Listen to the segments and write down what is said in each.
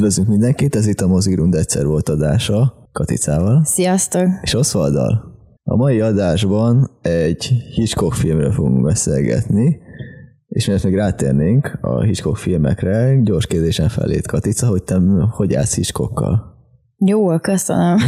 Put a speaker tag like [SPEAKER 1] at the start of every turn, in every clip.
[SPEAKER 1] Üdvözlünk mindenkit, ez itt a Mozgirund egyszer volt adása Katicával
[SPEAKER 2] Sziasztok!
[SPEAKER 1] és Osvalddal. A mai adásban egy Hitchcock filmről fogunk beszélgetni, és miért még rátérnénk a Hitchcock filmekre, gyors kérdésen felét Katica, hogy te hogy állsz Hitchcockkal?
[SPEAKER 2] Jó, köszönöm.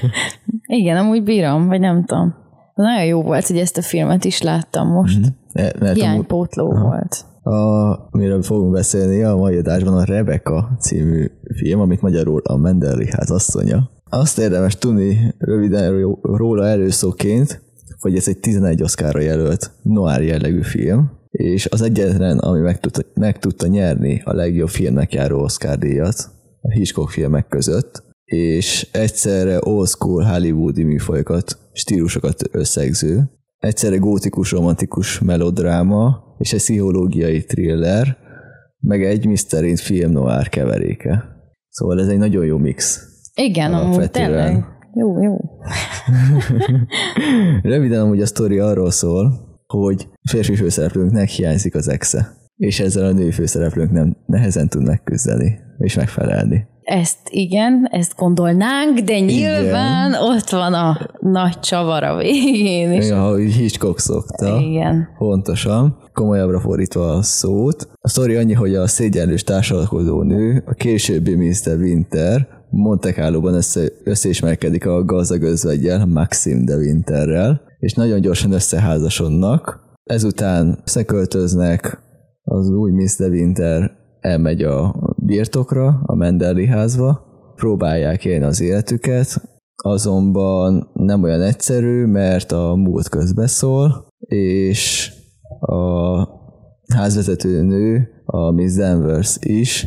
[SPEAKER 2] Igen, amúgy bírom, vagy nem tudom. Nagyon jó volt, hogy ezt a filmet is láttam most. Mm-hmm.
[SPEAKER 1] Mert
[SPEAKER 2] Hiánypótló volt.
[SPEAKER 1] A, miről fogunk beszélni a mai adásban a Rebecca című film, amit magyarul a Mendelli ház asszonya. Azt érdemes tudni röviden ró- róla előszóként, hogy ez egy 11 oszkára jelölt noir jellegű film, és az egyetlen, ami meg tudta, meg tudta nyerni a legjobb filmnek járó Oscar díjat a Hitchcock filmek között, és egyszerre old school hollywoodi műfajokat, stílusokat összegző, egyszerre gótikus, romantikus melodráma, és egy pszichológiai thriller, meg egy Mr. film noir keveréke. Szóval ez egy nagyon jó mix.
[SPEAKER 2] Igen, amúgy tényleg. Jó, jó.
[SPEAKER 1] Röviden amúgy a sztori arról szól, hogy férfi főszereplőnknek hiányzik az exe, és ezzel a nő főszereplőnk nem nehezen tud megküzdeni és megfelelni.
[SPEAKER 2] Ezt igen, ezt gondolnánk, de nyilván ott van a nagy csavar a végén is.
[SPEAKER 1] Ja, ahogy Hitchcock szokta.
[SPEAKER 2] Igen.
[SPEAKER 1] Pontosan, komolyabbra fordítva a szót. A sztori annyi, hogy a szégyenlős társalkodó nő, a későbbi Mr. Winter, Monte Carlo-ban össze, összeismerkedik a gazdag özvegyel, Maxim de Winterrel, és nagyon gyorsan összeházasodnak. Ezután összeköltöznek, az új Mr. Winter elmegy a birtokra, a Mendelli házba, próbálják élni az életüket, azonban nem olyan egyszerű, mert a múlt közbeszól, és a házvezető nő, a Miss Danvers is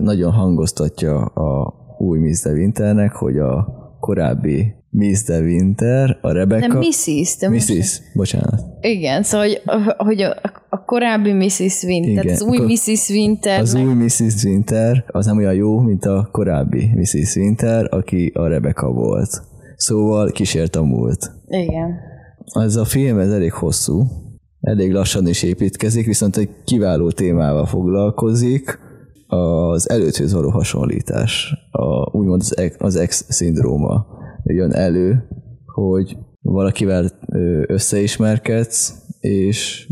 [SPEAKER 1] nagyon hangoztatja a új Miss de hogy a korábbi Miss de Winter, a Rebecca...
[SPEAKER 2] Mrs. De most-
[SPEAKER 1] Mrs. Bocsánat.
[SPEAKER 2] Igen, szóval, hogy, hogy a, a korábbi Mrs. Winter,
[SPEAKER 1] Igen,
[SPEAKER 2] az új
[SPEAKER 1] akkor
[SPEAKER 2] Mrs. Winter,
[SPEAKER 1] Az
[SPEAKER 2] meg
[SPEAKER 1] új Mrs. Winter az nem olyan jó, mint a korábbi Mrs. Winter, aki a Rebecca volt. Szóval kísért a múlt.
[SPEAKER 2] Igen.
[SPEAKER 1] Ez a film ez elég hosszú, elég lassan is építkezik, viszont egy kiváló témával foglalkozik, az előthöz való hasonlítás, a, úgymond az ex-szindróma jön elő, hogy valakivel összeismerkedsz, és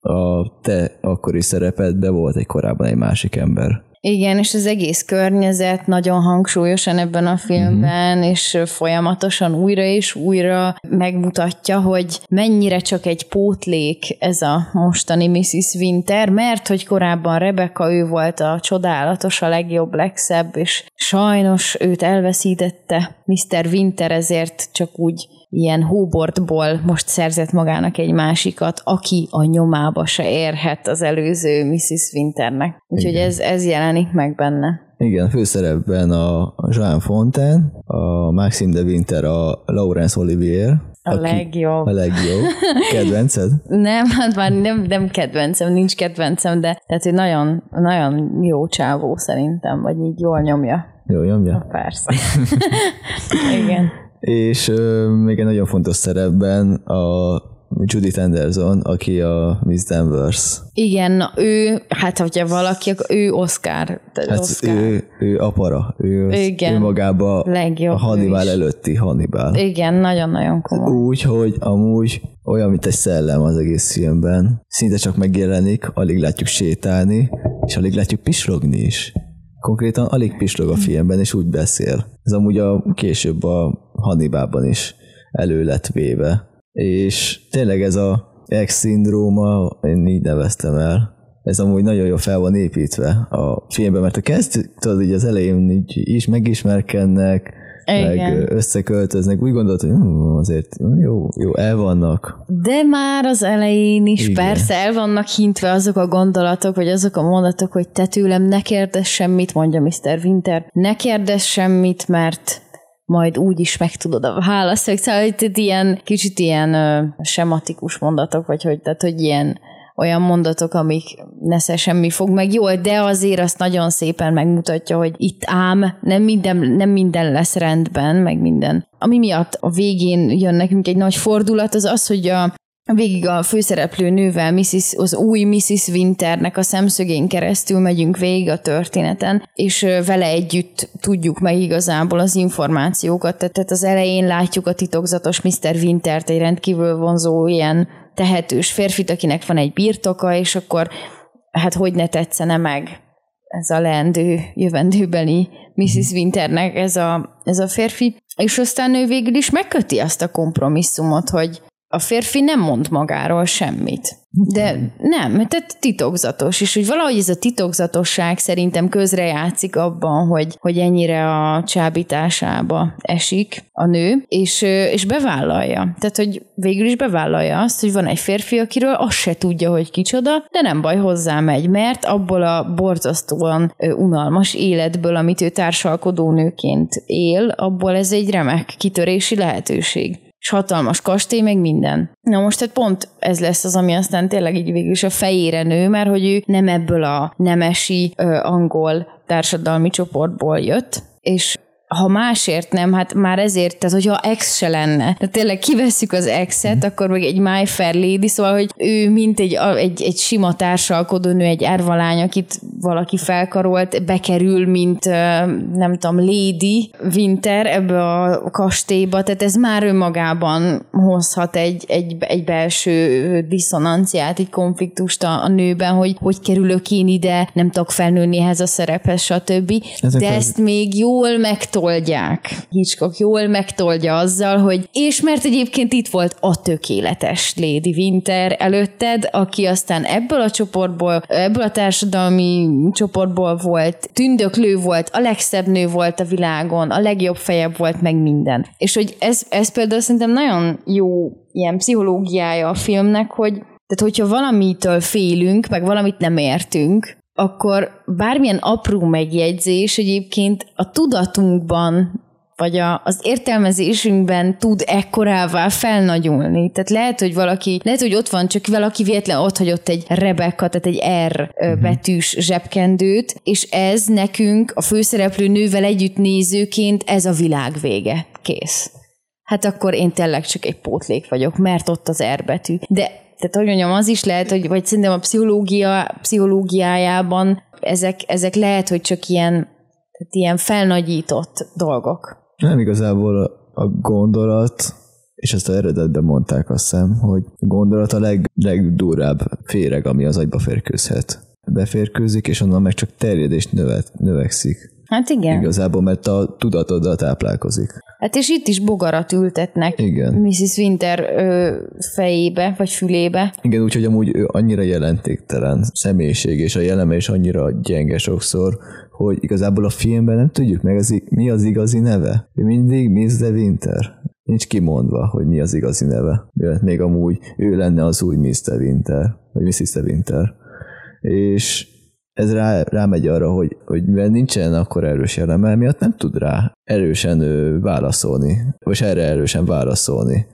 [SPEAKER 1] a te akkori szerepedben volt egy korábban egy másik ember.
[SPEAKER 2] Igen, és az egész környezet nagyon hangsúlyosan ebben a filmben,
[SPEAKER 1] Mhm.
[SPEAKER 2] és folyamatosan újra és újra megmutatja, hogy mennyire csak egy pótlék ez a mostani Mrs. Winter, mert hogy korábban Rebecca, ő volt a csodálatos, a legjobb, legszebb, és sajnos őt elveszítette Mr. Winter, ezért csak úgy ilyen hóbortból most szerzett magának egy másikat, aki a nyomába se érhet az előző Mrs. Winternek. Úgyhogy
[SPEAKER 1] Igen.
[SPEAKER 2] ez, ez jelenik meg benne.
[SPEAKER 1] Igen, főszerepben a Jean Fontaine, a Maxime de Winter, a Laurence Olivier.
[SPEAKER 2] A legjobb.
[SPEAKER 1] A legjobb. Kedvenced?
[SPEAKER 2] Nem, hát már nem, nem kedvencem, nincs kedvencem, de tehát hogy nagyon, nagyon jó csávó szerintem, vagy így jól nyomja.
[SPEAKER 1] Jó, nyomja.
[SPEAKER 2] Persze. Igen.
[SPEAKER 1] És ö, még egy nagyon fontos szerepben a Judith Anderson, aki a Miss Danvers.
[SPEAKER 2] Igen, ő, hát hogyha valaki, akkor ő Oscar.
[SPEAKER 1] Hát
[SPEAKER 2] Oscar.
[SPEAKER 1] ő, ő apara, ő, az,
[SPEAKER 2] Igen.
[SPEAKER 1] ő magába
[SPEAKER 2] Legjobb
[SPEAKER 1] a Hannibal előtti Hannibal.
[SPEAKER 2] Igen, nagyon-nagyon komoly.
[SPEAKER 1] Úgy, hogy amúgy olyan, mint egy szellem az egész filmben. Szinte csak megjelenik, alig látjuk sétálni, és alig látjuk pislogni is. Konkrétan alig pislog a filmben, és úgy beszél. Ez amúgy a később a Hannibalban is elő lett véve. És tényleg ez a ex-szindróma, én így neveztem el, ez amúgy nagyon jól fel van építve a filmben, mert a kezd, így az elején így is megismerkednek, meg
[SPEAKER 2] Igen.
[SPEAKER 1] ö, összeköltöznek, úgy gondolt, hogy azért jó, jó, el vannak.
[SPEAKER 2] De már az elején is
[SPEAKER 1] Igen.
[SPEAKER 2] Persze el vannak hintve azok a gondolatok, vagy azok a mondatok, hogy te tőlem ne kérdezz semmit, mondja Mr. Winter, ne kérdezz semmit, mert majd úgy is megtudod a választ, szóval hogy ilyen kicsit ilyen ö, sematikus mondatok, vagy hogy, tehát, hogy ilyen olyan mondatok, amik nesze semmi fog meg jól, de azért azt nagyon szépen megmutatja, hogy itt ám nem minden, nem minden lesz rendben, meg minden. Ami miatt a végén jön nekünk egy nagy fordulat, az az, hogy a, végig a főszereplő nővel, Mrs., az új Mrs. Winternek a szemszögén keresztül megyünk végig a történeten, és vele együtt tudjuk meg igazából az információkat. Tehát az elején látjuk a titokzatos Mr. Wintert, egy rendkívül vonzó ilyen tehetős férfit, akinek van egy birtoka, és akkor hát hogy ne tetszene meg ez a leendő jövendőbeli Mrs. Winternek ez a, ez a férfi, és aztán ő végül is megköti azt a kompromisszumot, hogy a férfi nem mond magáról semmit. De nem, tehát titokzatos, és hogy valahogy ez a titokzatosság szerintem közrejátszik abban, hogy, hogy ennyire a csábításába esik a nő, és, és bevállalja. Tehát, hogy végül is bevállalja azt, hogy van egy férfi, akiről azt se tudja, hogy kicsoda, de nem baj, hozzá megy, mert abból a borzasztóan unalmas életből, amit ő társalkodó nőként él, abból ez egy remek kitörési lehetőség és hatalmas kastély, meg minden. Na most tehát pont ez lesz az, ami aztán tényleg így végül is a fejére nő, mert hogy ő nem ebből a nemesi ö, angol társadalmi csoportból jött, és ha másért nem, hát már ezért, tehát hogyha ex se lenne, tehát tényleg kiveszük az exet, mm. akkor meg egy My Fair Lady, szóval, hogy ő mint egy, egy, egy sima nő, egy árvalány, akit valaki felkarolt, bekerül, mint nem tudom, Lady Winter ebbe a kastélyba, tehát ez már önmagában hozhat egy, egy, egy belső diszonanciát, egy konfliktust a, a nőben, hogy hogy kerülök én ide, nem tudok felnőni ehhez a szerephez, stb. Ezek De ezt még jól megtol megtoldják. Hitchcock jól megtoldja azzal, hogy és mert egyébként itt volt a tökéletes Lady Winter előtted, aki aztán ebből a csoportból, ebből a társadalmi csoportból volt, tündöklő volt, a legszebb nő volt a világon, a legjobb fejebb volt meg minden. És hogy ez, ez például szerintem nagyon jó ilyen pszichológiája a filmnek, hogy tehát, hogyha valamitől félünk, meg valamit nem értünk, akkor bármilyen apró megjegyzés egyébként a tudatunkban vagy a, az értelmezésünkben tud ekkorává felnagyulni. Tehát lehet, hogy valaki, lehet, hogy ott van, csak valaki véletlen ott hagyott egy Rebecca, tehát egy R uh-huh. betűs zsebkendőt, és ez nekünk a főszereplő nővel együtt nézőként ez a világ vége. Kész. Hát akkor én tényleg csak egy pótlék vagyok, mert ott az R betű. De tehát, hogy mondjam, az is lehet, hogy vagy szerintem a pszichológia, pszichológiájában ezek, ezek lehet, hogy csak ilyen, tehát ilyen felnagyított dolgok.
[SPEAKER 1] Nem igazából a gondolat, és ezt a eredetben mondták azt hiszem, hogy a gondolat a leg, legdurább féreg, ami az agyba férkőzhet. Beférkőzik, és onnan meg csak terjed és növet, növekszik.
[SPEAKER 2] Hát igen.
[SPEAKER 1] Igazából, mert a tudatoddal táplálkozik.
[SPEAKER 2] Hát és itt is bogarat ültetnek
[SPEAKER 1] Igen.
[SPEAKER 2] Mrs. Winter ö, fejébe, vagy fülébe.
[SPEAKER 1] Igen, úgyhogy amúgy ő annyira jelentéktelen személyiség, és a jeleme is annyira gyenge sokszor, hogy igazából a filmben nem tudjuk meg, az, mi az igazi neve. Ő mindig Miss Winter. Nincs kimondva, hogy mi az igazi neve. Mert még amúgy ő lenne az új the Winter, vagy Mrs. Winter. És ez rá, rámegy arra, hogy, hogy mivel nincsen akkor erős eleme, miatt nem tud rá erősen válaszolni, vagy erre erősen válaszolni,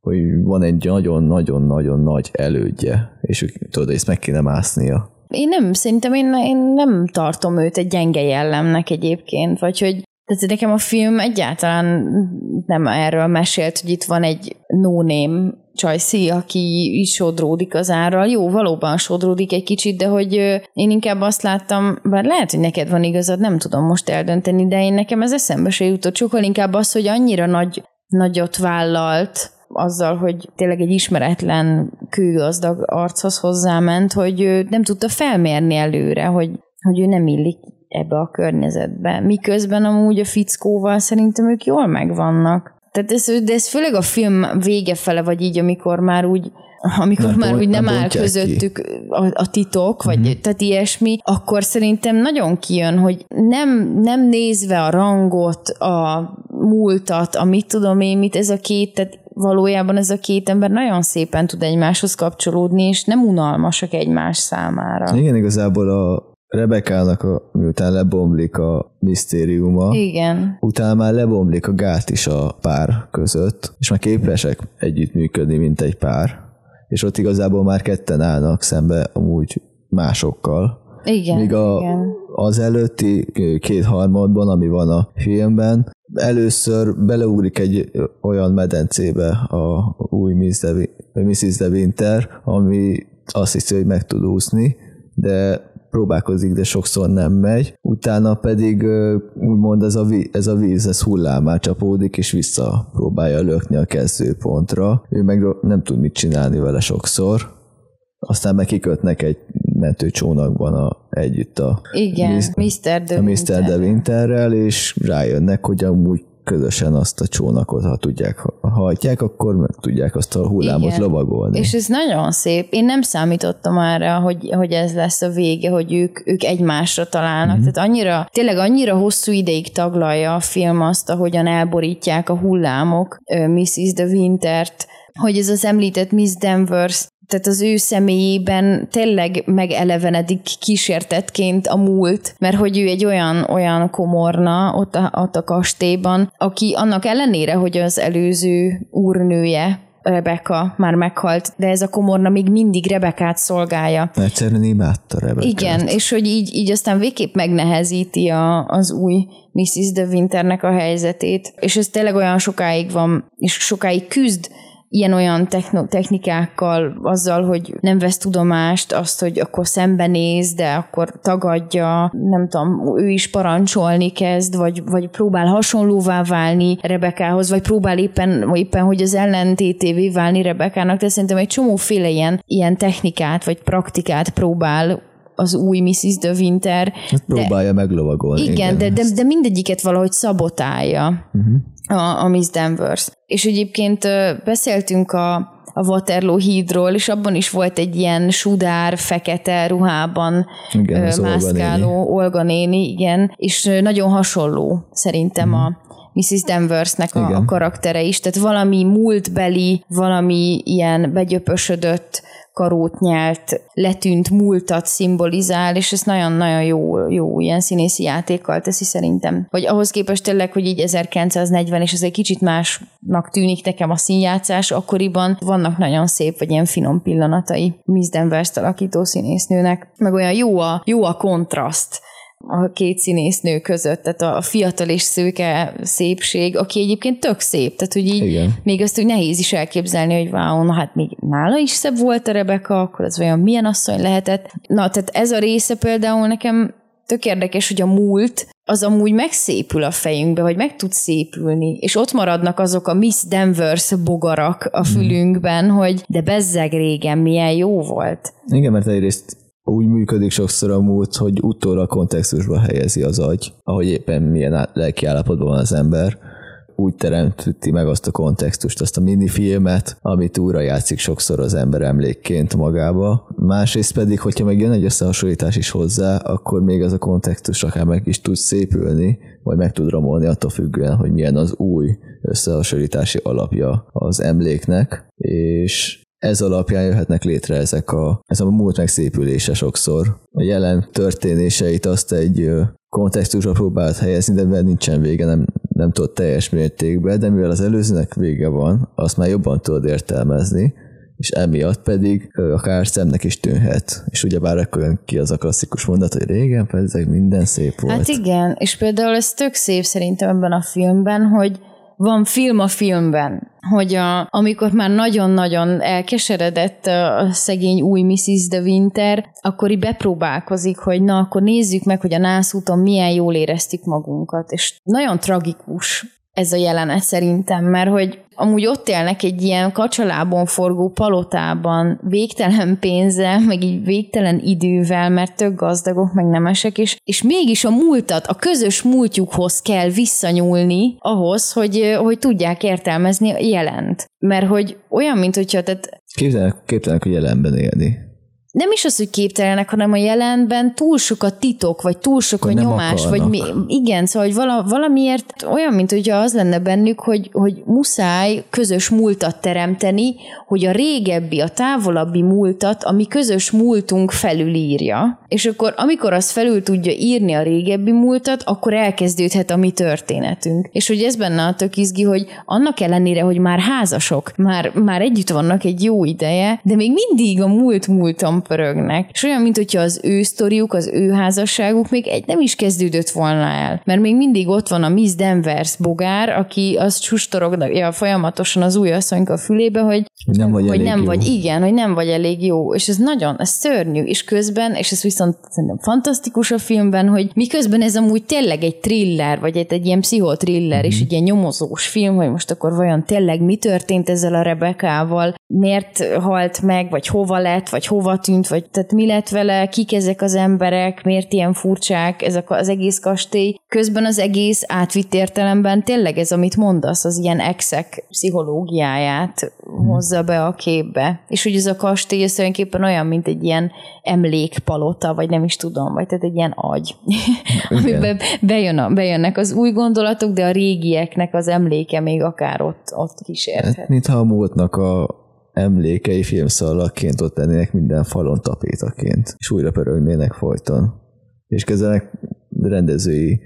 [SPEAKER 1] hogy van egy nagyon-nagyon-nagyon nagy elődje, és tudod, ezt meg kéne másznia.
[SPEAKER 2] Én nem, szerintem én, én nem tartom őt egy gyenge jellemnek egyébként, vagy hogy tehát nekem a film egyáltalán nem erről mesélt, hogy itt van egy no-name Csajci, aki is sodródik az árral. Jó, valóban sodródik egy kicsit, de hogy én inkább azt láttam, bár lehet, hogy neked van igazad, nem tudom most eldönteni, de én nekem ez eszembe se jutott. Sokkal inkább az, hogy annyira nagy, nagyot vállalt, azzal, hogy tényleg egy ismeretlen kőgazdag archoz hozzáment, hogy nem tudta felmérni előre, hogy, hogy ő nem illik ebbe a környezetbe. Miközben amúgy a fickóval szerintem ők jól megvannak. Tehát ez, de ez főleg a film vége fele, vagy így, amikor már úgy amikor nem már úgy nem áll közöttük a, a titok, vagy uh-huh. tehát ilyesmi, akkor szerintem nagyon kijön, hogy nem, nem nézve a rangot, a múltat, a mit tudom én, mit ez a két, tehát valójában ez a két ember nagyon szépen tud egymáshoz kapcsolódni, és nem unalmasak egymás számára.
[SPEAKER 1] Igen, igazából a, Rebekának, a, miután lebomlik a misztériuma,
[SPEAKER 2] Igen.
[SPEAKER 1] utána már lebomlik a gát is a pár között, és már képesek együttműködni, mint egy pár. És ott igazából már ketten állnak szembe amúgy másokkal.
[SPEAKER 2] Igen,
[SPEAKER 1] Míg a,
[SPEAKER 2] igen.
[SPEAKER 1] az előtti kétharmadban, ami van a filmben, először beleugrik egy olyan medencébe a új Mrs. De Winter, ami azt hiszi, hogy meg tud úszni, de próbálkozik, de sokszor nem megy. Utána pedig úgymond ez a, víz, ez a víz, ez hullámá csapódik, és vissza próbálja lökni a kezdőpontra. Ő meg nem tud mit csinálni vele sokszor. Aztán meg kikötnek egy mentőcsónakban a, együtt a,
[SPEAKER 2] Igen, Mr. De,
[SPEAKER 1] a Mr. De Winterrel, és rájönnek, hogy amúgy közösen azt a csónakot, ha tudják, ha hajtják, akkor meg tudják azt a hullámot Igen. lovagolni.
[SPEAKER 2] És ez nagyon szép. Én nem számítottam arra, hogy, hogy ez lesz a vége, hogy ők, ők egymásra találnak. Mm-hmm. Tehát annyira, tényleg annyira hosszú ideig taglalja a film azt, ahogyan elborítják a hullámok Mrs. De Wintert, hogy ez az említett Miss Danvers tehát az ő személyében tényleg megelevenedik kísértetként a múlt, mert hogy ő egy olyan, olyan komorna ott a, ott a kastélyban, aki annak ellenére, hogy az előző úrnője Rebecca már meghalt, de ez a komorna még mindig Rebekát szolgálja.
[SPEAKER 1] Egyszerűen imádta Rebekát.
[SPEAKER 2] Igen, és hogy így, így aztán végképp megnehezíti a, az új Mrs. De Winternek a helyzetét, és ez tényleg olyan sokáig van, és sokáig küzd ilyen-olyan technikákkal, azzal, hogy nem vesz tudomást, azt, hogy akkor szembenéz, de akkor tagadja, nem tudom, ő is parancsolni kezd, vagy, vagy próbál hasonlóvá válni Rebekához, vagy próbál éppen, vagy éppen hogy az ellentétévé válni Rebekának, de szerintem egy csomóféle ilyen, ilyen technikát, vagy praktikát próbál az új Mrs. De Winter.
[SPEAKER 1] Hát próbálja de, meglovagolni.
[SPEAKER 2] Igen, igen de, de, de mindegyiket valahogy szabotálja uh-huh. a, a Miss Danvers. És egyébként beszéltünk a, a Waterloo hídról, és abban is volt egy ilyen sudár, fekete ruhában igen, mászkáló Olga néni. Olga néni, igen, és nagyon hasonló szerintem uh-huh. a Mrs. Danversnek a, a karaktere is, tehát valami múltbeli, valami ilyen begyöpösödött karót nyelt, letűnt múltat szimbolizál, és ez nagyon-nagyon jó, jó ilyen színészi játékkal teszi szerintem. Hogy ahhoz képest tényleg, hogy így 1940, és ez egy kicsit másnak tűnik nekem a színjátszás, akkoriban vannak nagyon szép, vagy ilyen finom pillanatai Miss Danvers alakító színésznőnek, meg olyan jó a, jó a kontraszt a két színésznő között, tehát a fiatal és szőke szépség, aki egyébként tök szép, tehát hogy így Igen. még azt úgy nehéz is elképzelni, hogy wow, na hát még nála is szebb volt a Rebeka, akkor az olyan milyen asszony lehetett. Na, tehát ez a része például nekem tök érdekes, hogy a múlt az amúgy megszépül a fejünkbe, vagy meg tud szépülni, és ott maradnak azok a Miss Danvers bogarak a mhm. fülünkben, hogy de bezzeg régen milyen jó volt.
[SPEAKER 1] Igen, mert egyrészt úgy működik sokszor a múlt, hogy utóra a kontextusba helyezi az agy, ahogy éppen milyen lelki állapotban van az ember, úgy teremti meg azt a kontextust, azt a minifilmet, amit újra játszik sokszor az ember emlékként magába. Másrészt pedig, hogyha meg jön egy összehasonlítás is hozzá, akkor még az a kontextus akár meg is tud szépülni, vagy meg tud romolni attól függően, hogy milyen az új összehasonlítási alapja az emléknek, és ez alapján jöhetnek létre ezek a, ez a múlt megszépülése sokszor. A jelen történéseit azt egy kontextusra próbált helyezni, de mivel nincsen vége, nem, nem tudod teljes mértékben, de mivel az előzőnek vége van, azt már jobban tudod értelmezni, és emiatt pedig akár szemnek is tűnhet. És ugyebár akkor jön ki az a klasszikus mondat, hogy régen pedig minden szép volt.
[SPEAKER 2] Hát igen, és például ez tök szép szerintem ebben a filmben, hogy van film a filmben, hogy a, amikor már nagyon-nagyon elkeseredett a szegény új Mrs. De Winter, akkor így bepróbálkozik, hogy na, akkor nézzük meg, hogy a nászúton milyen jól éreztük magunkat, és nagyon tragikus ez a jelenet szerintem, mert hogy amúgy ott élnek egy ilyen kacsalábon forgó palotában, végtelen pénzzel, meg így végtelen idővel, mert tök gazdagok, meg nemesek, és, és mégis a múltat, a közös múltjukhoz kell visszanyúlni ahhoz, hogy, hogy tudják értelmezni a jelent. Mert hogy olyan, mint hogyha... Tehát...
[SPEAKER 1] Képtelenek, képtelenek a jelenben élni
[SPEAKER 2] nem is az, hogy képtelenek, hanem a jelenben túl sok a titok, vagy túl sok a nyomás, akarnak. vagy mi, igen, szóval hogy vala, valamiért olyan, mint hogyha az lenne bennük, hogy, hogy muszáj közös múltat teremteni, hogy a régebbi, a távolabbi múltat, ami közös múltunk felülírja, és akkor amikor az felül tudja írni a régebbi múltat, akkor elkezdődhet a mi történetünk. És hogy ez benne a tök izgi, hogy annak ellenére, hogy már házasok, már, már együtt vannak egy jó ideje, de még mindig a múlt múlton pörögnek. És olyan, mint hogyha az ő sztoriuk, az ő házasságuk még egy nem is kezdődött volna el. Mert még mindig ott van a Miss Danvers bogár, aki azt sustorogja folyamatosan az új asszonyka fülébe, hogy
[SPEAKER 1] nem vagy
[SPEAKER 2] hogy
[SPEAKER 1] elég
[SPEAKER 2] nem
[SPEAKER 1] jó.
[SPEAKER 2] vagy, igen, hogy nem vagy elég jó, és ez nagyon, ez szörnyű, és közben, és ez viszont szerintem fantasztikus a filmben, hogy miközben ez amúgy tényleg egy thriller, vagy egy, egy ilyen pszichotriller,
[SPEAKER 1] Mhm.
[SPEAKER 2] és egy ilyen nyomozós film, hogy most akkor vajon tényleg mi történt ezzel a Rebekával, miért halt meg, vagy hova lett, vagy hova tűnt, vagy tehát mi lett vele, kik ezek az emberek, miért ilyen furcsák? Ezek az egész kastély. Közben az egész átvitt értelemben tényleg ez, amit mondasz, az ilyen exek pszichológiáját hozza be a képbe. És hogy ez a kastély ez tulajdonképpen olyan, mint egy ilyen emlékpalota, vagy nem is tudom, vagy tehát egy ilyen agy, amiben bejön a, bejönnek az új gondolatok, de a régieknek az emléke még akár ott, ott kísérhet.
[SPEAKER 1] Hát, mintha a múltnak a emlékei filmszalakként ott lennének minden falon tapétaként, és újra pörögnének folyton. És kezdenek rendezői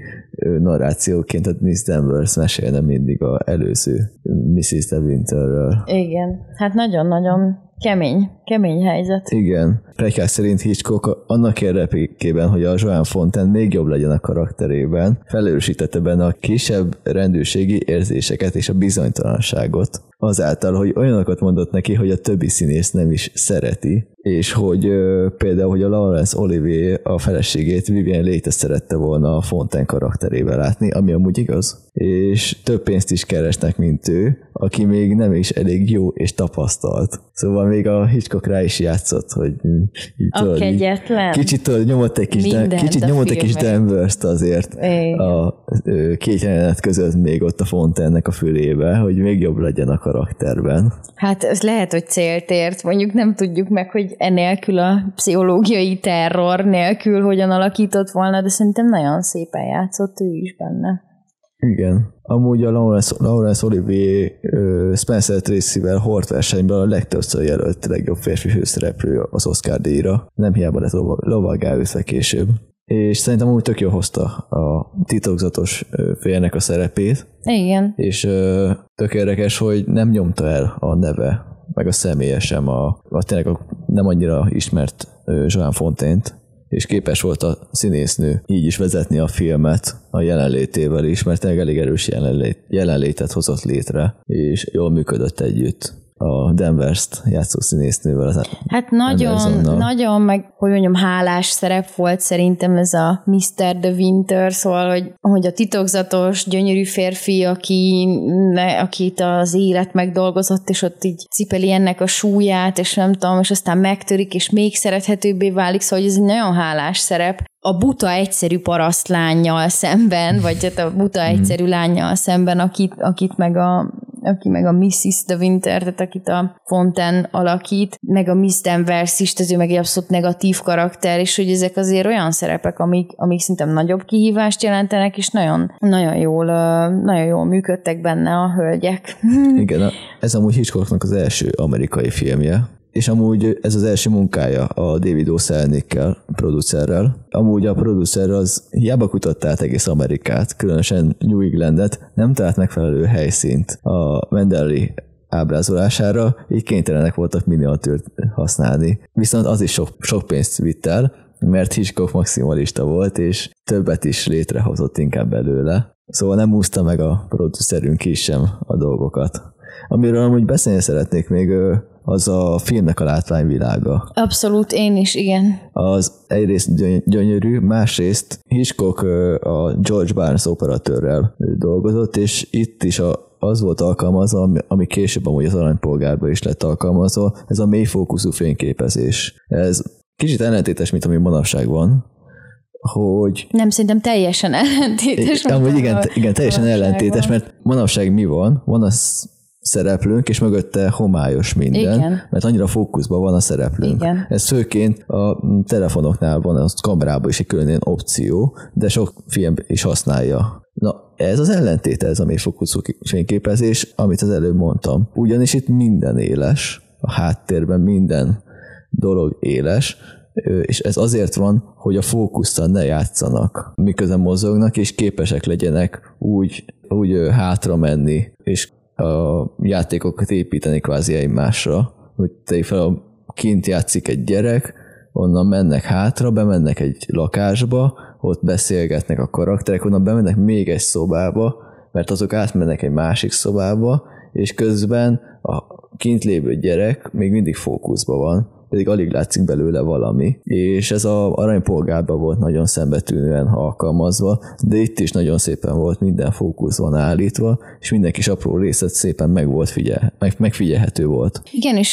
[SPEAKER 1] narrációként, tehát Miss Danvers mesélne mindig a előző Mrs. De Winterről.
[SPEAKER 2] Igen, hát nagyon-nagyon kemény, kemény helyzet.
[SPEAKER 1] Igen. Prekák szerint Hitchcock annak érdekében, hogy a Joan Fontaine még jobb legyen a karakterében, felerősítette benne a kisebb rendőrségi érzéseket és a bizonytalanságot. Azáltal, hogy olyanokat mondott neki, hogy a többi színész nem is szereti, és hogy ö, például, hogy a Laurence Olivier a feleségét Vivian Léte szerette volna a Fontaine karakterébe látni, ami amúgy igaz. És több pénzt is keresnek, mint ő, aki még nem is elég jó és tapasztalt. Szóval még a Hitchcock rá is játszott, hogy mm, így,
[SPEAKER 2] A
[SPEAKER 1] tudod,
[SPEAKER 2] kegyetlen.
[SPEAKER 1] Kicsit tudod, nyomott egy kis,
[SPEAKER 2] Mindent
[SPEAKER 1] kicsit
[SPEAKER 2] a
[SPEAKER 1] nyomott egy kis. Danvers-t azért
[SPEAKER 2] Igen.
[SPEAKER 1] a ö, két jelenet között még ott a Fontaine-nek a fülébe, hogy még jobb legyen a karakterben.
[SPEAKER 2] Hát ez lehet, hogy célt ért, mondjuk nem tudjuk meg, hogy enélkül a pszichológiai terror nélkül hogyan alakított volna, de szerintem nagyon szépen játszott ő is benne.
[SPEAKER 1] Igen. Amúgy a Laurence, Laurence Olivier Spencer Tracy-vel Hort versenyben a legtöbbször jelölt legjobb férfi főszereplő az Oscar díjra. Nem hiába lett lova- lovaggá őszve később. És szerintem úgy tök jól hozta a titokzatos ö, félnek a szerepét,
[SPEAKER 2] Igen.
[SPEAKER 1] és ö, tök érdekes, hogy nem nyomta el a neve, meg a személye sem a, a tényleg a nem annyira ismert Joan Fontaine-t, és képes volt a színésznő így is vezetni a filmet a jelenlétével is, mert tényleg elég erős jelenlét, jelenlétet hozott létre, és jól működött együtt a Danvers-t játszó színésznővel. Az
[SPEAKER 2] Hát nagyon, nagyon, meg hogy mondjam, hálás szerep volt szerintem ez a Mr. The Winter, szóval, hogy, hogy a titokzatos, gyönyörű férfi, aki, ne, akit az élet megdolgozott, és ott így cipeli ennek a súlyát, és nem tudom, és aztán megtörik, és még szerethetőbbé válik, szóval hogy ez egy nagyon hálás szerep. A buta egyszerű parasztlányjal szemben, vagy hát a buta egyszerű lányjal szemben, akit, akit meg a aki meg a Mrs. De Winter, tehát akit a Fonten alakít, meg a Miss Danvers is, tehát ő meg egy abszolút negatív karakter, és hogy ezek azért olyan szerepek, amik, amik szerintem nagyobb kihívást jelentenek, és nagyon, nagyon jól, nagyon jól működtek benne a hölgyek.
[SPEAKER 1] Igen, ez amúgy Hitchcocknak az első amerikai filmje, és amúgy ez az első munkája a David O. Selnickkel, producerrel. Amúgy a producer az hiába kutatta át egész Amerikát, különösen New Englandet, nem talált megfelelő helyszínt a Mendelli ábrázolására, így kénytelenek voltak miniatűrt használni. Viszont az is sok, sok pénzt vitt el, mert Hitchcock maximalista volt, és többet is létrehozott inkább belőle. Szóval nem úszta meg a producerünk is sem a dolgokat. Amiről amúgy beszélni szeretnék még, az a filmnek a látványvilága.
[SPEAKER 2] Abszolút, én is, igen.
[SPEAKER 1] Az egyrészt gyöny- gyönyörű, másrészt Hitchcock a George Barnes operatőrrel dolgozott, és itt is a, az volt alkalmazva, ami, ami később amúgy az aranypolgárba is lett alkalmazva, ez a mély fókuszú fényképezés. Ez kicsit ellentétes, mint ami manapság van, hogy
[SPEAKER 2] Nem, szerintem teljesen ellentétes. mint
[SPEAKER 1] Amúgy igen, igen, teljesen ellentétes, mert manapság mi van? Van a sz- szereplőnk, és mögötte homályos minden,
[SPEAKER 2] Igen.
[SPEAKER 1] mert annyira fókuszban van a szereplőnk.
[SPEAKER 2] Igen.
[SPEAKER 1] Ez főként a telefonoknál van, a kamerában is egy külön opció, de sok film is használja. Na, ez az ellentéte, ez a mély fókuszú fényképezés, amit az előbb mondtam. Ugyanis itt minden éles, a háttérben minden dolog éles, és ez azért van, hogy a fókusszal ne játszanak, miközben mozognak, és képesek legyenek úgy, úgy hátra menni, és a játékokat építeni kvázi egymásra, hogy tegyük fel, kint játszik egy gyerek, onnan mennek hátra, bemennek egy lakásba, ott beszélgetnek a karakterek, onnan bemennek még egy szobába, mert azok átmennek egy másik szobába, és közben a kint lévő gyerek még mindig fókuszban van, pedig alig látszik belőle valami. És ez a aranypolgárban volt nagyon szembetűnően alkalmazva, de itt is nagyon szépen volt minden fókusz van állítva, és minden kis apró részlet szépen meg volt figyel, meg, megfigyelhető volt.
[SPEAKER 2] Igen, és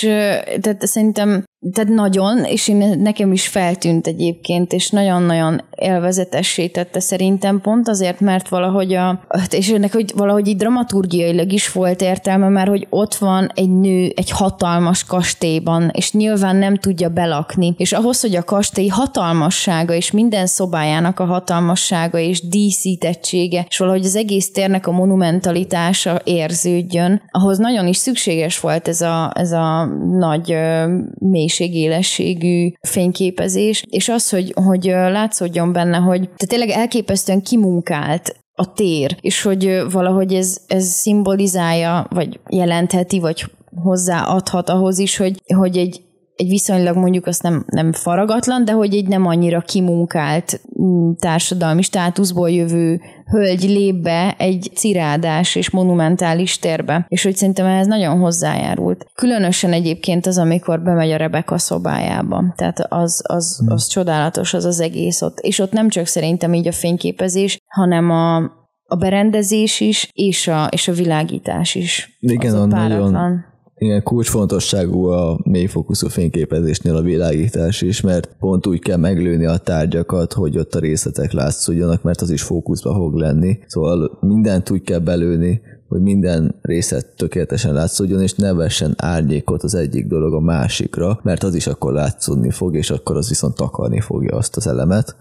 [SPEAKER 2] tehát szerintem tehát nagyon, és én, nekem is feltűnt egyébként, és nagyon-nagyon élvezetessé tette szerintem pont azért, mert valahogy a, és ennek hogy valahogy így dramaturgiailag is volt értelme, mert hogy ott van egy nő egy hatalmas kastélyban, és nyilván nem tudja belakni, és ahhoz, hogy a kastély hatalmassága, és minden szobájának a hatalmassága, és díszítettsége, és valahogy az egész térnek a monumentalitása érződjön, ahhoz nagyon is szükséges volt ez a, ez a nagy mély mélységélességű fényképezés, és az, hogy, hogy látszódjon benne, hogy tehát tényleg elképesztően kimunkált a tér, és hogy valahogy ez, ez szimbolizálja, vagy jelentheti, vagy hozzáadhat ahhoz is, hogy, hogy egy, egy viszonylag mondjuk azt nem, nem faragatlan, de hogy egy nem annyira kimunkált mm, társadalmi státuszból jövő hölgy lép be egy cirádás és monumentális térbe, és hogy szerintem ehhez nagyon hozzájárult. Különösen egyébként az, amikor bemegy a Rebeka szobájába. Tehát az, az, hmm. az csodálatos az az egész ott. És ott nem csak szerintem így a fényképezés, hanem a, a berendezés is, és a, és a világítás is.
[SPEAKER 1] Igen, az nagyon, igen, kulcsfontosságú a mélyfókuszú fényképezésnél a világítás is, mert pont úgy kell meglőni a tárgyakat, hogy ott a részletek látszódjanak, mert az is fókuszba fog lenni. Szóval mindent úgy kell belőni, hogy minden részlet tökéletesen látszódjon, és ne vessen árnyékot az egyik dolog a másikra, mert az is akkor látszódni fog, és akkor az viszont takarni fogja azt az elemet.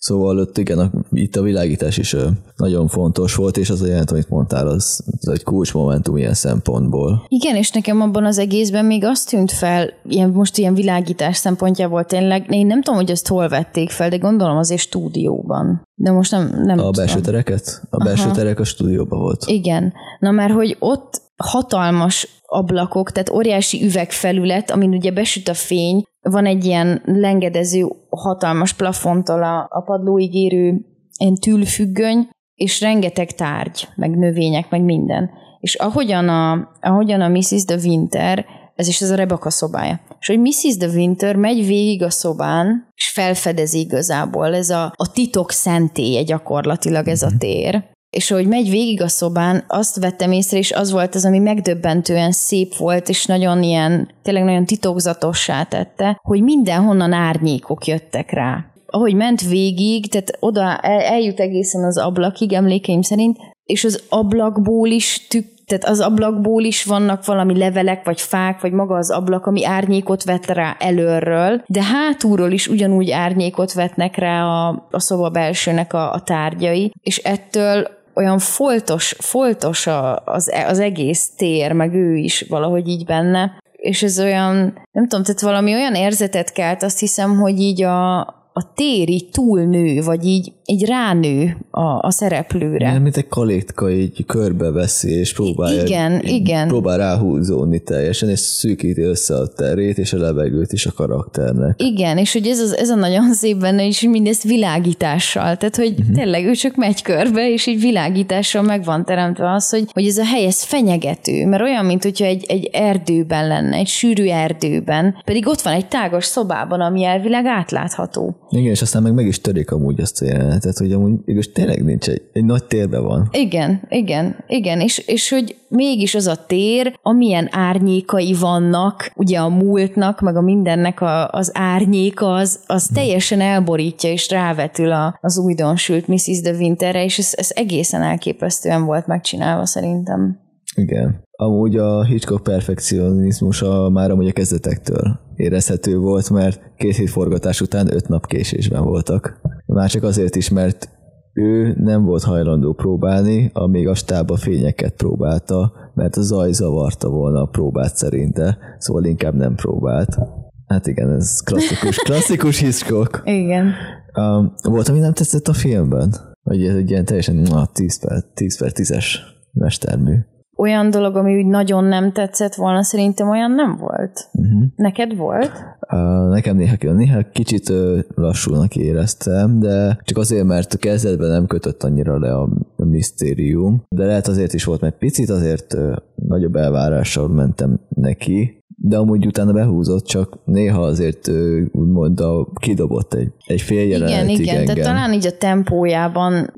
[SPEAKER 1] Szóval ott igen, a, itt a világítás is nagyon fontos volt, és az a jelent, amit mondtál, az, az egy kulcsmomentum ilyen szempontból.
[SPEAKER 2] Igen, és nekem abban az egészben még azt tűnt fel, ilyen, most ilyen világítás szempontjából tényleg, én nem tudom, hogy ezt hol vették fel, de gondolom azért stúdióban. De most nem, nem
[SPEAKER 1] A belső tudom. tereket? A belső Aha. terek a stúdióban volt.
[SPEAKER 2] Igen. Na mert hogy ott hatalmas ablakok, tehát óriási üvegfelület, amin ugye besüt a fény, van egy ilyen lengedező, hatalmas plafontól a, a padlóig érő ilyen tűlfüggöny, és rengeteg tárgy, meg növények, meg minden. És ahogyan a, ahogyan a Mrs. de Winter, ez is ez a Rebecca szobája, és hogy Mrs. de Winter megy végig a szobán, és felfedezi igazából ez a, a titok szentélye gyakorlatilag ez a mhm. tér, és hogy megy végig a szobán, azt vettem észre, és az volt az, ami megdöbbentően szép volt, és nagyon ilyen, tényleg nagyon titokzatossá tette, hogy mindenhonnan árnyékok jöttek rá. Ahogy ment végig, tehát oda el, eljut egészen az ablakig, emlékeim szerint, és az ablakból is tük, tehát az ablakból is vannak valami levelek, vagy fák, vagy maga az ablak, ami árnyékot vet rá előről, de hátulról is ugyanúgy árnyékot vetnek rá a, a szoba belsőnek a, a tárgyai, és ettől olyan foltos, foltos a, az, az egész tér, meg ő is valahogy így benne, és ez olyan, nem tudom, tehát valami olyan érzetet kelt, azt hiszem, hogy így a, a tér így túlnő, vagy így, így ránő a, a szereplőre.
[SPEAKER 1] Nem, mint egy kalétka így körbeveszi, és próbálja,
[SPEAKER 2] igen, igen.
[SPEAKER 1] próbál ráhúzódni teljesen, és szűkíti össze a terét és a levegőt is a karakternek.
[SPEAKER 2] Igen, és hogy ez, az, ez a nagyon szép benne, és mindezt világítással, tehát hogy uh-huh. tényleg ő csak megy körbe, és így világítással meg van teremtve az, hogy, hogy ez a hely, ez fenyegető, mert olyan, mint hogyha egy, egy erdőben lenne, egy sűrű erdőben, pedig ott van egy tágos szobában, ami elvileg átlátható.
[SPEAKER 1] Igen, és aztán meg meg is törik amúgy azt a jelenetet, hogy amúgy igaz, tényleg nincs egy, egy nagy térben van.
[SPEAKER 2] Igen, igen, igen, és, és hogy mégis az a tér, amilyen árnyékai vannak, ugye a múltnak, meg a mindennek a, az árnyéka, az, az teljesen elborítja és rávetül a, az újdonsült Mrs. de Winterre, és ez, ez egészen elképesztően volt megcsinálva szerintem.
[SPEAKER 1] Igen. Amúgy a Hitchcock perfekcionizmusa már amúgy a kezdetektől érezhető volt, mert két hét forgatás után öt nap késésben voltak. Már csak azért is, mert ő nem volt hajlandó próbálni, amíg a stáb a fényeket próbálta, mert a zaj zavarta volna a próbát szerinte, szóval inkább nem próbált. Hát igen, ez klasszikus, klasszikus Hitchcock.
[SPEAKER 2] Igen.
[SPEAKER 1] Um, volt, ami nem tetszett a filmben? Vagy ez egy ilyen teljesen na, 10 per 10 per 10-es mestermű?
[SPEAKER 2] Olyan dolog, ami úgy nagyon nem tetszett volna, szerintem olyan nem volt. Uh-huh. Neked volt?
[SPEAKER 1] Uh, nekem néha, néha kicsit uh, lassúnak éreztem, de csak azért, mert kezdetben nem kötött annyira le a, a misztérium, de lehet azért is volt, mert picit azért uh, nagyobb elvárással mentem neki, de amúgy utána behúzott, csak néha azért úgymond a, kidobott egy, egy fél
[SPEAKER 2] jelenet. Igen, igen, tehát talán így a tempójában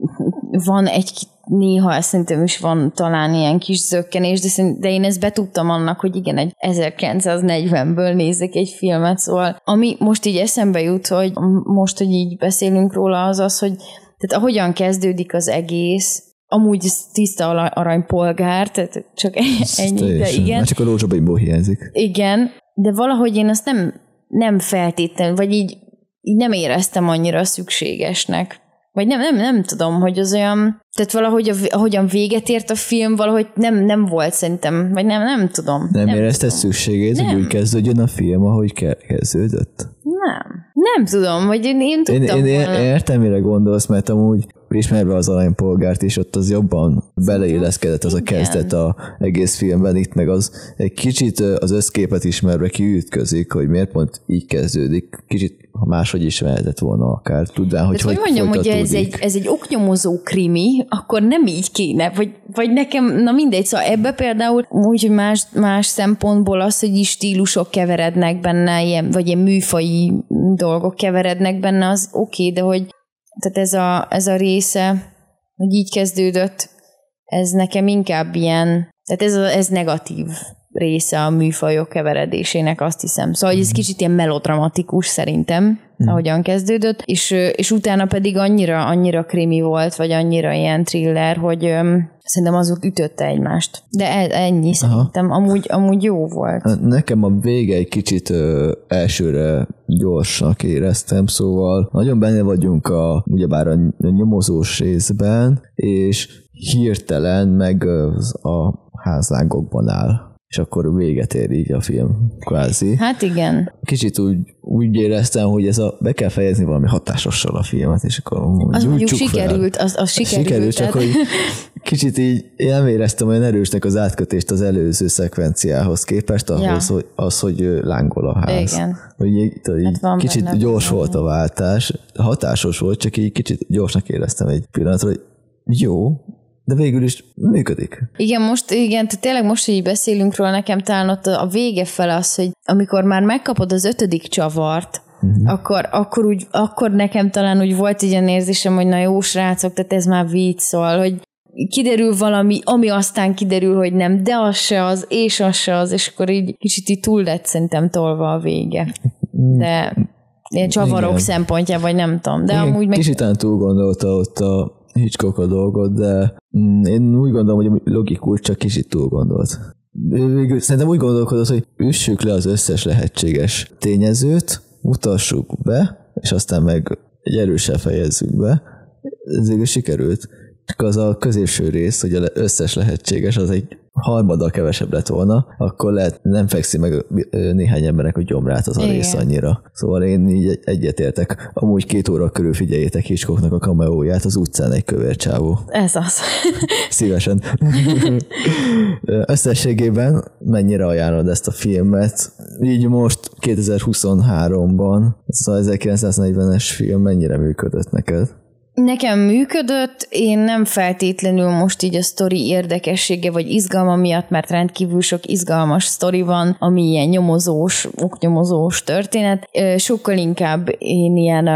[SPEAKER 2] van egy néha szerintem is van talán ilyen kis zökkenés, de, szerint, de én ezt betudtam annak, hogy igen, egy 1940-ből nézek egy filmet, szóval ami most így eszembe jut, hogy most, hogy így beszélünk róla, az az, hogy tehát ahogyan kezdődik az egész, amúgy tiszta aranypolgár, tehát csak ennyi, de igen. Már
[SPEAKER 1] csak a lózsabaiból hiányzik.
[SPEAKER 2] Igen, de valahogy én azt nem, nem feltétlenül, vagy így, így nem éreztem annyira szükségesnek. Vagy nem, nem, nem tudom, hogy az olyan, tehát valahogy ahogyan véget ért a film, valahogy nem, nem volt szerintem, vagy nem, nem tudom.
[SPEAKER 1] Nem, nem érezted szükségét, hogy úgy kezdődjön a film, ahogy kezdődött?
[SPEAKER 2] Nem. Nem tudom, hogy én, én tudtam
[SPEAKER 1] Én, én értem, mire gondolsz, mert amúgy ismerve az aranypolgárt is, ott az jobban beleilleszkedett az a kezdet a egész filmben, itt meg az egy kicsit az összképet ismerve kiütközik, hogy miért pont így kezdődik. Kicsit ha máshogy is lehetett volna akár, tudván, hogy hogy,
[SPEAKER 2] hogy mondjam, hogy ez egy, ez egy oknyomozó krimi, akkor nem így kéne, vagy, vagy nekem, na mindegy, szóval ebbe például úgy, hogy más, más szempontból az, hogy is stílusok keverednek benne, ilyen, vagy ilyen műfai dolgok keverednek benne, az oké, okay, de hogy tehát ez a, ez a része, hogy így kezdődött, ez nekem inkább ilyen, tehát ez, ez negatív része a műfajok keveredésének, azt hiszem. Szóval ez mhm. kicsit ilyen melodramatikus szerintem, mm. ahogyan kezdődött, és, és utána pedig annyira, annyira krimi volt, vagy annyira ilyen thriller, hogy öm, szerintem azok ütötte egymást. De e, ennyi szerintem, amúgy, amúgy jó volt.
[SPEAKER 1] Hát nekem a vége egy kicsit ö, elsőre gyorsnak éreztem, szóval nagyon benne vagyunk a, ugyebár a nyomozós részben, és hirtelen meg a házlágokban áll és akkor véget ér így a film, kvázi.
[SPEAKER 2] Hát igen.
[SPEAKER 1] Kicsit úgy, úgy éreztem, hogy ez a, be kell fejezni valami hatásossal a filmet, és akkor
[SPEAKER 2] az mondjuk sikerült, az, az sikerült. Sikerült,
[SPEAKER 1] csak hogy kicsit így nem éreztem olyan erősnek az átkötést az előző szekvenciához képest, ahhoz, ja. hogy, az, hogy lángol a ház. Igen. Hogy így, így hát kicsit gyors benne. volt a váltás, hatásos volt, csak így kicsit gyorsnak éreztem egy pillanatra, hogy jó, de végül is működik.
[SPEAKER 2] Igen, most, igen, tehát tényleg most, hogy így beszélünk róla, nekem talán ott a vége fel az, hogy amikor már megkapod az ötödik csavart, uh-huh. akkor, akkor, úgy, akkor nekem talán úgy volt egy ilyen érzésem, hogy na jó srácok, tehát ez már vicc, szól, hogy kiderül valami, ami aztán kiderül, hogy nem, de az se az, és az se az, és akkor így kicsit így túl lett szerintem tolva a vége. De ilyen csavarok Igen. szempontja, vagy nem tudom. De Igen, amúgy
[SPEAKER 1] meg... Kicsit túl gondolta ott a Hitchcock a dolgot, de mm, én úgy gondolom, hogy logikus, csak kicsit túl gondolt. Végül szerintem úgy gondolkodott, hogy üssük le az összes lehetséges tényezőt, mutassuk be, és aztán meg egy erősebb fejezzük be. Ez végül sikerült. Csak az a középső rész, hogy az összes lehetséges, az egy harmaddal kevesebb lett volna, akkor lehet nem fekszi meg néhány embernek a gyomrát az a Igen. rész annyira. Szóval én így egyetértek. Amúgy két óra körül figyeljétek Hitchcocknak a kameóját az utcán egy kövér csávó.
[SPEAKER 2] Ez az.
[SPEAKER 1] Szívesen. Összességében mennyire ajánlod ezt a filmet? Így most 2023-ban, ez az 1940-es film mennyire működött neked?
[SPEAKER 2] Nekem működött, én nem feltétlenül most így a sztori érdekessége vagy izgalma miatt, mert rendkívül sok izgalmas sztori van, ami ilyen nyomozós, oknyomozós történet. Sokkal inkább én ilyen,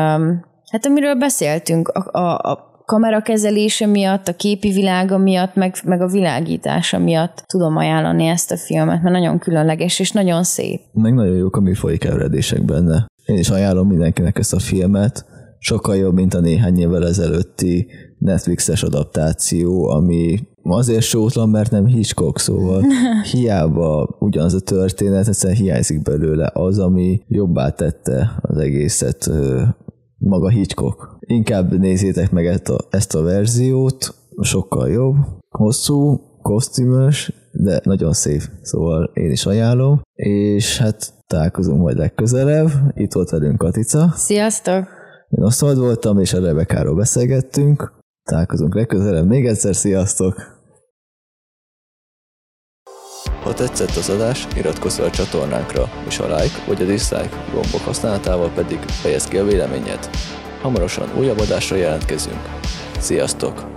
[SPEAKER 2] hát amiről beszéltünk, a, a, a kamerakezelése miatt, a képi világa miatt, meg, meg a világítása miatt tudom ajánlani ezt a filmet, mert nagyon különleges és nagyon szép.
[SPEAKER 1] Meg nagyon jók a műfaj keveredések benne. Én is ajánlom mindenkinek ezt a filmet sokkal jobb, mint a néhány évvel ezelőtti Netflixes adaptáció, ami azért sótlan, mert nem Hitchcock, szóval hiába ugyanaz a történet, egyszerűen hiányzik belőle az, ami jobbá tette az egészet maga Hitchcock. Inkább nézzétek meg ezt a, ezt a verziót, sokkal jobb, hosszú, kosztümös, de nagyon szép, szóval én is ajánlom, és hát találkozunk majd legközelebb. Itt volt velünk Katica.
[SPEAKER 2] Sziasztok!
[SPEAKER 1] Én Osztold voltam, és a Rebekáról beszélgettünk. Találkozunk legközelebb. Még egyszer, sziasztok! Ha tetszett az adás, iratkozz fel a csatornánkra, és a like vagy a dislike gombok használatával pedig fejezd ki a véleményed. Hamarosan újabb adásra jelentkezünk. Sziasztok!